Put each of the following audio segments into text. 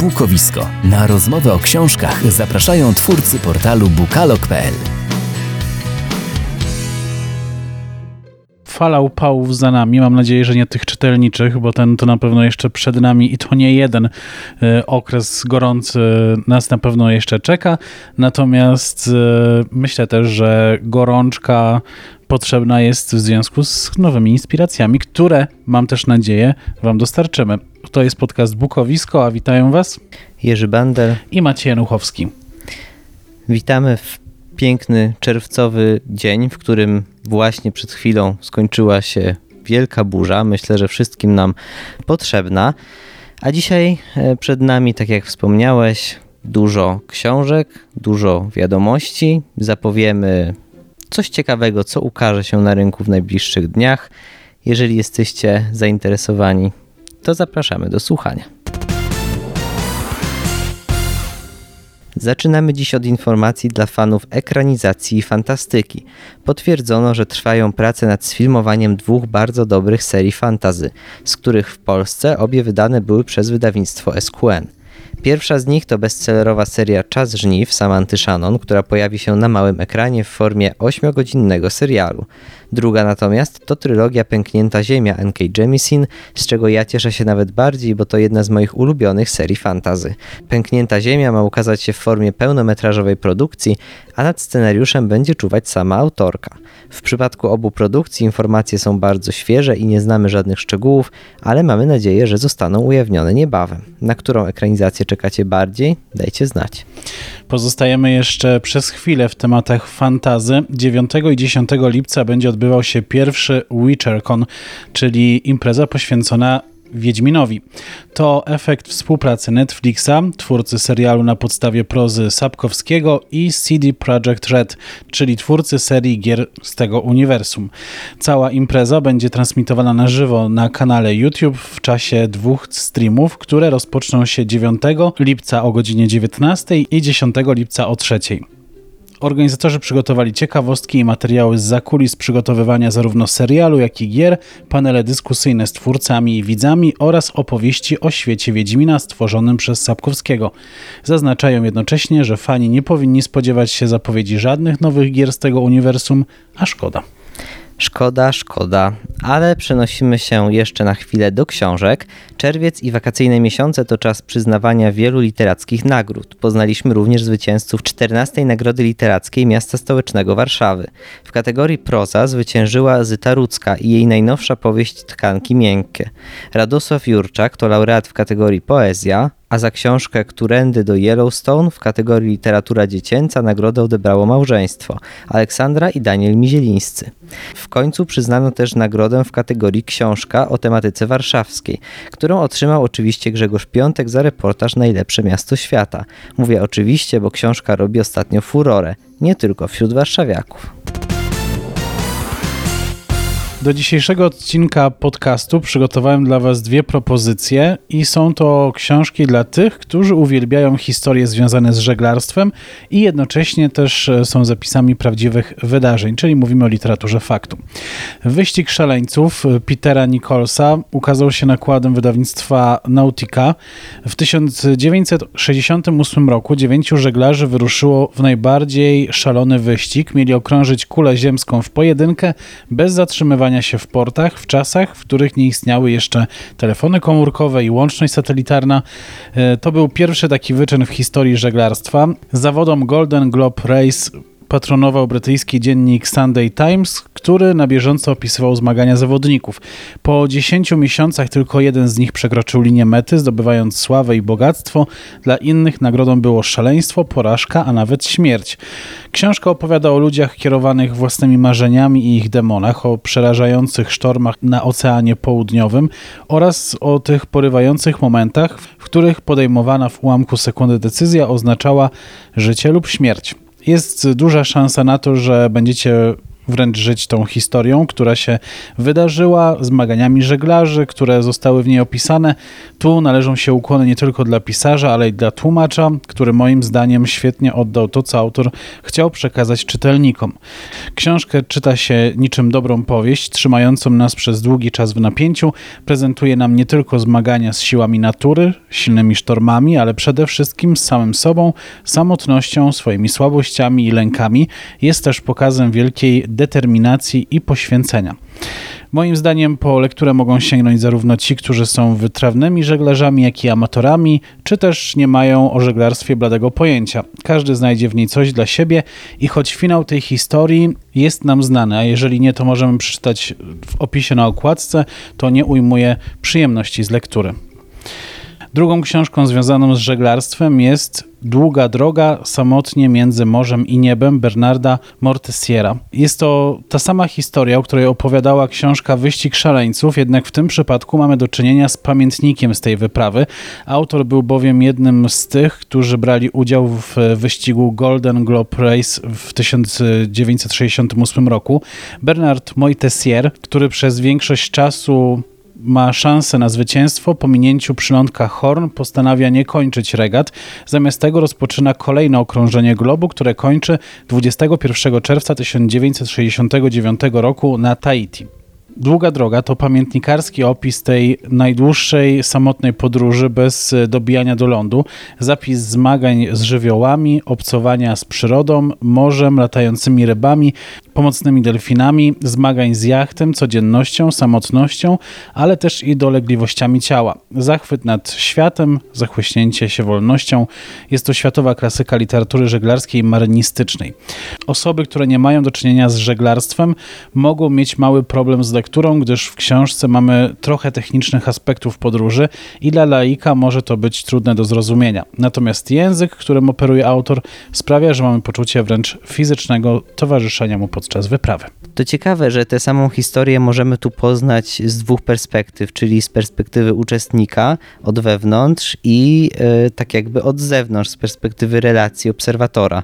Bukowisko. Na rozmowę o książkach zapraszają twórcy portalu bukalog.pl. fala upałów za nami. Mam nadzieję, że nie tych czytelniczych, bo ten to na pewno jeszcze przed nami i to nie jeden e, okres gorący nas na pewno jeszcze czeka. Natomiast e, myślę też, że gorączka potrzebna jest w związku z nowymi inspiracjami, które mam też nadzieję Wam dostarczymy. To jest podcast Bukowisko, a witają Was Jerzy Bandel i Maciej Januchowski. Witamy w piękny czerwcowy dzień, w którym właśnie przed chwilą skończyła się wielka burza. Myślę, że wszystkim nam potrzebna. A dzisiaj e, przed nami, tak jak wspomniałeś, dużo książek, dużo wiadomości. Zapowiemy coś ciekawego, co ukaże się na rynku w najbliższych dniach. Jeżeli jesteście zainteresowani, to zapraszamy do słuchania. Zaczynamy dziś od informacji dla fanów ekranizacji i fantastyki. Potwierdzono, że trwają prace nad sfilmowaniem dwóch bardzo dobrych serii fantazy, z których w Polsce obie wydane były przez wydawnictwo SQN. Pierwsza z nich to bestsellerowa seria Czas Żniw Samanty Shannon, która pojawi się na małym ekranie w formie 8-godzinnego serialu. Druga natomiast to trylogia Pęknięta Ziemia N.K. Jemisin, z czego ja cieszę się nawet bardziej, bo to jedna z moich ulubionych serii fantazy. Pęknięta Ziemia ma ukazać się w formie pełnometrażowej produkcji, a nad scenariuszem będzie czuwać sama autorka. W przypadku obu produkcji informacje są bardzo świeże i nie znamy żadnych szczegółów, ale mamy nadzieję, że zostaną ujawnione niebawem. Na którą ekranizację czekacie bardziej? Dajcie znać. Pozostajemy jeszcze przez chwilę w tematach fantazy. 9 i 10 lipca będzie odbywał się pierwszy WitcherCon, czyli impreza poświęcona Wiedźminowi. To efekt współpracy Netflixa, twórcy serialu na podstawie prozy Sapkowskiego i CD Projekt Red, czyli twórcy serii gier z tego uniwersum. Cała impreza będzie transmitowana na żywo na kanale YouTube w czasie dwóch streamów, które rozpoczną się 9 lipca o godzinie 19 i 10 lipca o 3. Organizatorzy przygotowali ciekawostki i materiały z zakulis przygotowywania zarówno serialu, jak i gier, panele dyskusyjne z twórcami i widzami oraz opowieści o świecie Wiedźmina stworzonym przez Sapkowskiego. Zaznaczają jednocześnie, że fani nie powinni spodziewać się zapowiedzi żadnych nowych gier z tego uniwersum, a szkoda. Szkoda, szkoda, ale przenosimy się jeszcze na chwilę do książek. Czerwiec i wakacyjne miesiące to czas przyznawania wielu literackich nagród. Poznaliśmy również zwycięzców 14 Nagrody Literackiej Miasta Stołecznego Warszawy. W kategorii proza zwyciężyła Zyta Rudzka i jej najnowsza powieść Tkanki Miękkie. Radosław Jurczak to laureat w kategorii poezja, a za książkę Którędy do Yellowstone w kategorii literatura dziecięca nagrodę odebrało małżeństwo Aleksandra i Daniel Mizielińscy. W końcu przyznano też nagrodę w kategorii książka o tematyce warszawskiej, którą otrzymał oczywiście Grzegorz Piątek za reportaż Najlepsze miasto świata. Mówię oczywiście, bo książka robi ostatnio furorę, nie tylko wśród warszawiaków. Do dzisiejszego odcinka podcastu przygotowałem dla Was dwie propozycje i są to książki dla tych, którzy uwielbiają historie związane z żeglarstwem i jednocześnie też e, są zapisami prawdziwych wydarzeń, czyli mówimy o literaturze faktu. Wyścig szaleńców Petera Nicholsa ukazał się nakładem wydawnictwa Nautica. W 1968 roku dziewięciu żeglarzy wyruszyło w najbardziej szalony wyścig. Mieli okrążyć kulę ziemską w pojedynkę bez zatrzymywania się w portach w czasach, w których nie istniały jeszcze telefony komórkowe i łączność satelitarna. E, to był pierwszy taki wyczyn w historii żeglarstwa. Zawodom Golden Globe Race patronował brytyjski dziennik Sunday Times, który na bieżąco opisywał zmagania zawodników. Po 10 miesiącach tylko jeden z nich przekroczył linię mety, zdobywając sławę i bogactwo. Dla innych nagrodą było szaleństwo, porażka, a nawet śmierć. Książka opowiada o ludziach kierowanych własnymi marzeniami i ich demonach, o przerażających sztormach na Oceanie Południowym oraz o tych porywających momentach, w których podejmowana w ułamku sekundy decyzja oznaczała życie lub śmierć jest duża szansa na to, że będziecie wręcz żyć tą historią, która się wydarzyła, zmaganiami żeglarzy, które zostały w niej opisane. Tu należą się ukłony nie tylko dla pisarza, ale i dla tłumacza, który moim zdaniem świetnie oddał to, co autor chciał przekazać czytelnikom. Książkę czyta się niczym dobrą powieść, trzymającą nas przez długi czas w napięciu, prezentuje nam nie tylko zmagania z siłami natury, silnymi sztormami, ale przede wszystkim z samym sobą, samotnością, swoimi słabościami i lękami. Jest też pokazem wielkiej determinacji i poświęcenia. Moim zdaniem po lekturę mogą sięgnąć zarówno ci, którzy są wytrawnymi żeglarzami, jak i amatorami, czy też nie mają o żeglarstwie bladego pojęcia. Każdy znajdzie w niej coś dla siebie i choć finał tej historii jest nam znany, a jeżeli nie, to możemy przeczytać w opisie na okładce, to nie ujmuje przyjemności z lektury. Drugą książką związaną z żeglarstwem jest Długa droga samotnie między morzem i niebem Bernarda Mortesiera. Jest to ta sama historia, o której opowiadała książka Wyścig Szaleńców, jednak w tym przypadku mamy do czynienia z pamiętnikiem z tej wyprawy. Autor był bowiem jednym z tych, którzy brali udział w wyścigu Golden Globe Race w 1968 roku. Bernard Moitessier, który przez większość czasu ma szansę na zwycięstwo, po minięciu przylądka Horn postanawia nie kończyć regat. Zamiast tego rozpoczyna kolejne okrążenie globu, które kończy 21 czerwca 1969 roku na Tahiti. Długa droga to pamiętnikarski opis tej najdłuższej samotnej podróży bez dobijania do lądu, zapis zmagań z żywiołami, obcowania z przyrodą, morzem, latającymi rybami, pomocnymi delfinami, zmagań z jachtem, codziennością, samotnością, ale też i dolegliwościami ciała. Zachwyt nad światem, zachłyśnięcie się wolnością. Jest to światowa klasyka literatury żeglarskiej i marynistycznej. Osoby, które nie mają do czynienia z żeglarstwem, mogą mieć mały problem z lekturą, gdyż w książce mamy trochę technicznych aspektów podróży i dla laika może to być trudne do zrozumienia. Natomiast język, którym operuje autor, sprawia, że mamy poczucie wręcz fizycznego towarzyszenia mu podczas wyprawy. To ciekawe, że tę samą historię możemy tu poznać z dwóch perspektyw, czyli z perspektywy uczestnika od wewnątrz i e, tak jakby od zewnątrz, z perspektywy relacji obserwatora.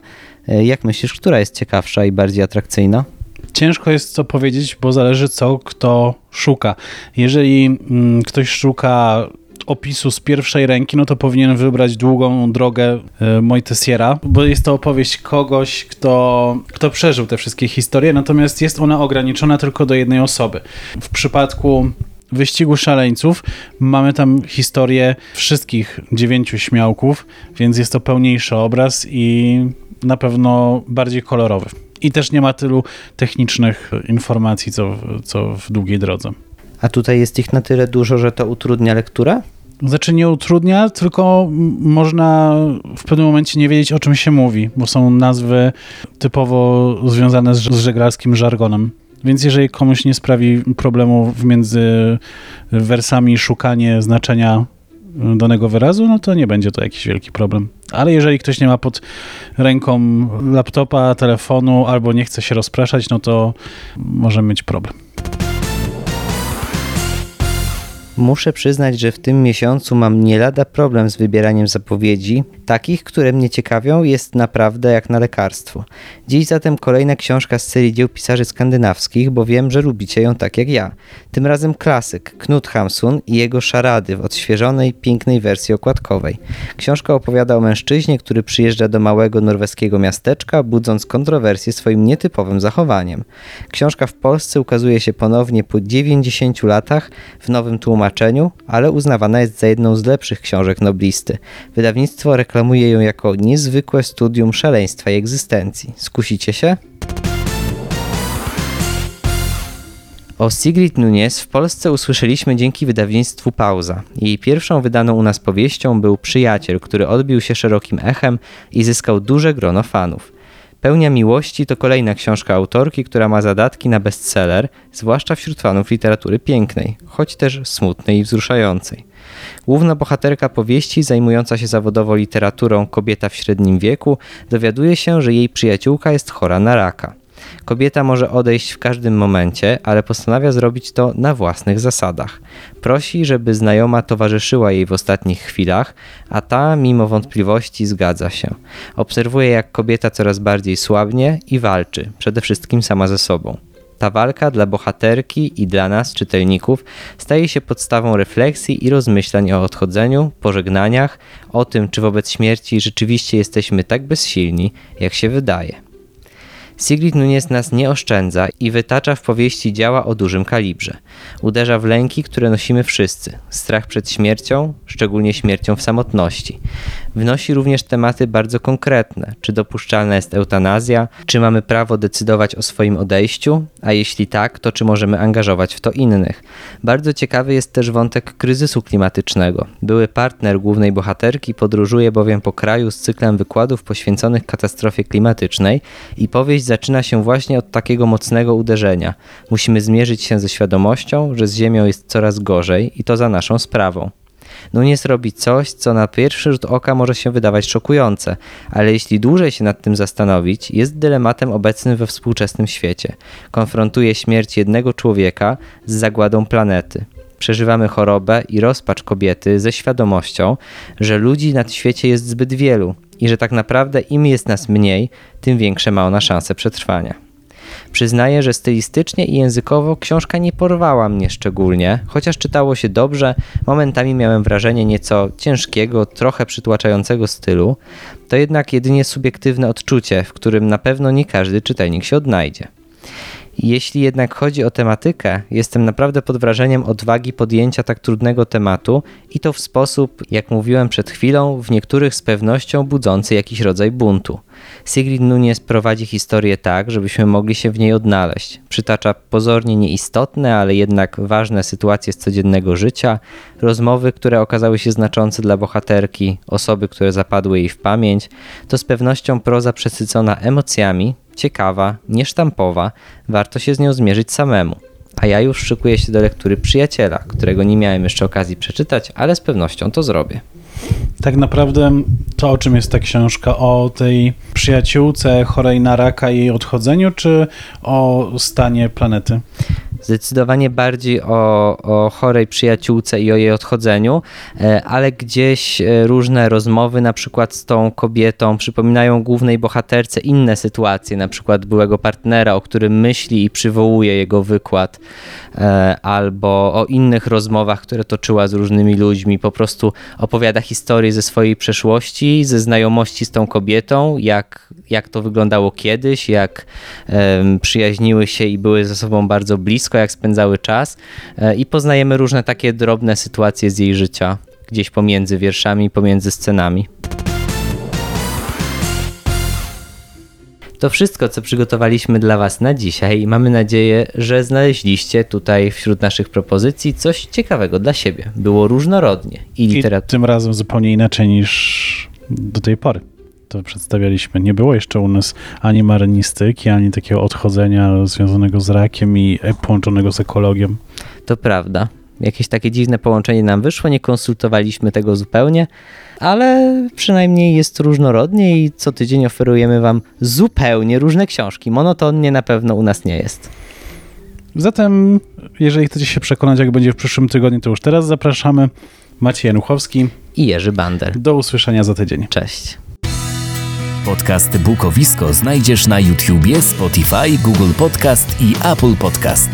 E, jak myślisz, która jest ciekawsza i bardziej atrakcyjna? Ciężko jest to powiedzieć, bo zależy co kto szuka. Jeżeli mm, ktoś szuka opisu z pierwszej ręki, no to powinien wybrać długą drogę e, Moitessiera, bo jest to opowieść kogoś, kto, kto przeżył te wszystkie historie, natomiast jest ona ograniczona tylko do jednej osoby. W przypadku wyścigu szaleńców mamy tam historię wszystkich dziewięciu śmiałków, więc jest to pełniejszy obraz i na pewno bardziej kolorowy. I też nie ma tylu technicznych informacji, co, co w długiej drodze. A tutaj jest ich na tyle dużo, że to utrudnia lekturę? Znaczy nie utrudnia, tylko można w pewnym momencie nie wiedzieć, o czym się mówi, bo są nazwy typowo związane z, z żeglarskim żargonem. Więc jeżeli komuś nie sprawi problemu między wersami szukanie znaczenia danego wyrazu, no to nie będzie to jakiś wielki problem. Ale jeżeli ktoś nie ma pod ręką laptopa, telefonu albo nie chce się rozpraszać, no to może mieć problem. Muszę przyznać, że w tym miesiącu mam nie lada problem z wybieraniem zapowiedzi. Takich, które mnie ciekawią, jest naprawdę jak na lekarstwo. Dziś zatem kolejna książka z serii dzieł pisarzy skandynawskich, bo wiem, że lubicie ją tak jak ja. Tym razem klasyk Knut Hamsun i jego szarady w odświeżonej, pięknej wersji okładkowej. Książka opowiada o mężczyźnie, który przyjeżdża do małego norweskiego miasteczka, budząc kontrowersje swoim nietypowym zachowaniem. Książka w Polsce ukazuje się ponownie po 90 latach w nowym tłumaczeniu ale uznawana jest za jedną z lepszych książek noblisty. Wydawnictwo reklamuje ją jako niezwykłe studium szaleństwa i egzystencji. Skusicie się? O Sigrid Nunes w Polsce usłyszeliśmy dzięki wydawnictwu Pauza. Jej pierwszą wydaną u nas powieścią był Przyjaciel, który odbił się szerokim echem i zyskał duże grono fanów. Pełnia Miłości to kolejna książka autorki, która ma zadatki na bestseller, zwłaszcza wśród fanów literatury pięknej, choć też smutnej i wzruszającej. Główna bohaterka powieści, zajmująca się zawodowo literaturą kobieta w średnim wieku, dowiaduje się, że jej przyjaciółka jest chora na raka. Kobieta może odejść w każdym momencie, ale postanawia zrobić to na własnych zasadach. Prosi, żeby znajoma towarzyszyła jej w ostatnich chwilach, a ta, mimo wątpliwości, zgadza się. Obserwuje, jak kobieta coraz bardziej słabnie i walczy, przede wszystkim sama ze sobą. Ta walka dla bohaterki i dla nas, czytelników, staje się podstawą refleksji i rozmyślań o odchodzeniu, pożegnaniach, o tym, czy wobec śmierci rzeczywiście jesteśmy tak bezsilni, jak się wydaje. Sigrid Nunes nas nie oszczędza i wytacza w powieści działa o dużym kalibrze. Uderza w lęki, które nosimy wszyscy. Strach przed śmiercią, szczególnie śmiercią w samotności. Wnosi również tematy bardzo konkretne. Czy dopuszczalna jest eutanazja? Czy mamy prawo decydować o swoim odejściu? A jeśli tak, to czy możemy angażować w to innych? Bardzo ciekawy jest też wątek kryzysu klimatycznego. Były partner głównej bohaterki podróżuje bowiem po kraju z cyklem wykładów poświęconych katastrofie klimatycznej i powieść zaczyna się właśnie od takiego mocnego uderzenia. Musimy zmierzyć się ze świadomością, że z Ziemią jest coraz gorzej i to za naszą sprawą. Nunes robi coś, co na pierwszy rzut oka może się wydawać szokujące, ale jeśli dłużej się nad tym zastanowić, jest dylematem obecnym we współczesnym świecie. Konfrontuje śmierć jednego człowieka z zagładą planety. Przeżywamy chorobę i rozpacz kobiety ze świadomością, że ludzi na świecie jest zbyt wielu i że tak naprawdę im jest nas mniej, tym większe ma ona szanse przetrwania. Przyznaję, że stylistycznie i językowo książka nie porwała mnie szczególnie, chociaż czytało się dobrze, momentami miałem wrażenie nieco ciężkiego, trochę przytłaczającego stylu, to jednak jedynie subiektywne odczucie, w którym na pewno nie każdy czytelnik się odnajdzie. Jeśli jednak chodzi o tematykę, jestem naprawdę pod wrażeniem odwagi podjęcia tak trudnego tematu i to w sposób, jak mówiłem przed chwilą, w niektórych z pewnością budzący jakiś rodzaj buntu. Sigrid Nunes prowadzi historię tak, żebyśmy mogli się w niej odnaleźć. Przytacza pozornie nieistotne, ale jednak ważne sytuacje z codziennego życia, rozmowy, które okazały się znaczące dla bohaterki, osoby, które zapadły jej w pamięć. To z pewnością proza przesycona emocjami, ciekawa, niesztampowa, warto się z nią zmierzyć samemu. A ja już szykuję się do lektury Przyjaciela, którego nie miałem jeszcze okazji przeczytać, ale z pewnością to zrobię. Tak naprawdę to, o czym jest ta książka? O tej przyjaciółce chorej na raka i jej odchodzeniu, czy o stanie planety? Zdecydowanie bardziej o, o chorej przyjaciółce i o jej odchodzeniu, e, ale gdzieś e, różne rozmowy, na przykład z tą kobietą, przypominają głównej bohaterce inne sytuacje, na przykład byłego partnera, o którym myśli i przywołuje jego wykład, e, albo o innych rozmowach, które toczyła z różnymi ludźmi. Po prostu opowiada historię ze swojej przeszłości, ze znajomości z tą kobietą, jak, jak to wyglądało kiedyś, jak przyjaźniły się i były ze sobą bardzo blisko jak spędzały czas e, i poznajemy różne takie drobne sytuacje z jej życia, gdzieś pomiędzy wierszami, pomiędzy scenami. To wszystko, co przygotowaliśmy dla Was na dzisiaj mamy nadzieję, że znaleźliście tutaj wśród naszych propozycji coś ciekawego dla siebie. Było różnorodnie i literatura. I tym razem zupełnie inaczej niż do tej pory to przedstawialiśmy. Nie było jeszcze u nas ani marynistyki, ani takiego odchodzenia związanego z rakiem i połączonego z ekologią. To prawda. Jakieś takie dziwne połączenie nam wyszło, nie konsultowaliśmy tego zupełnie, ale przynajmniej jest różnorodnie i co tydzień oferujemy Wam zupełnie różne książki. Monotonnie na pewno u nas nie jest. Zatem, jeżeli chcecie się przekonać, jak będzie w przyszłym tygodniu, to już teraz zapraszamy. Maciej Januchowski i Jerzy Bander. Do usłyszenia za tydzień. Cześć. Podcast Bukowisko znajdziesz na YouTubie, Spotify, Google Podcast i Apple Podcast.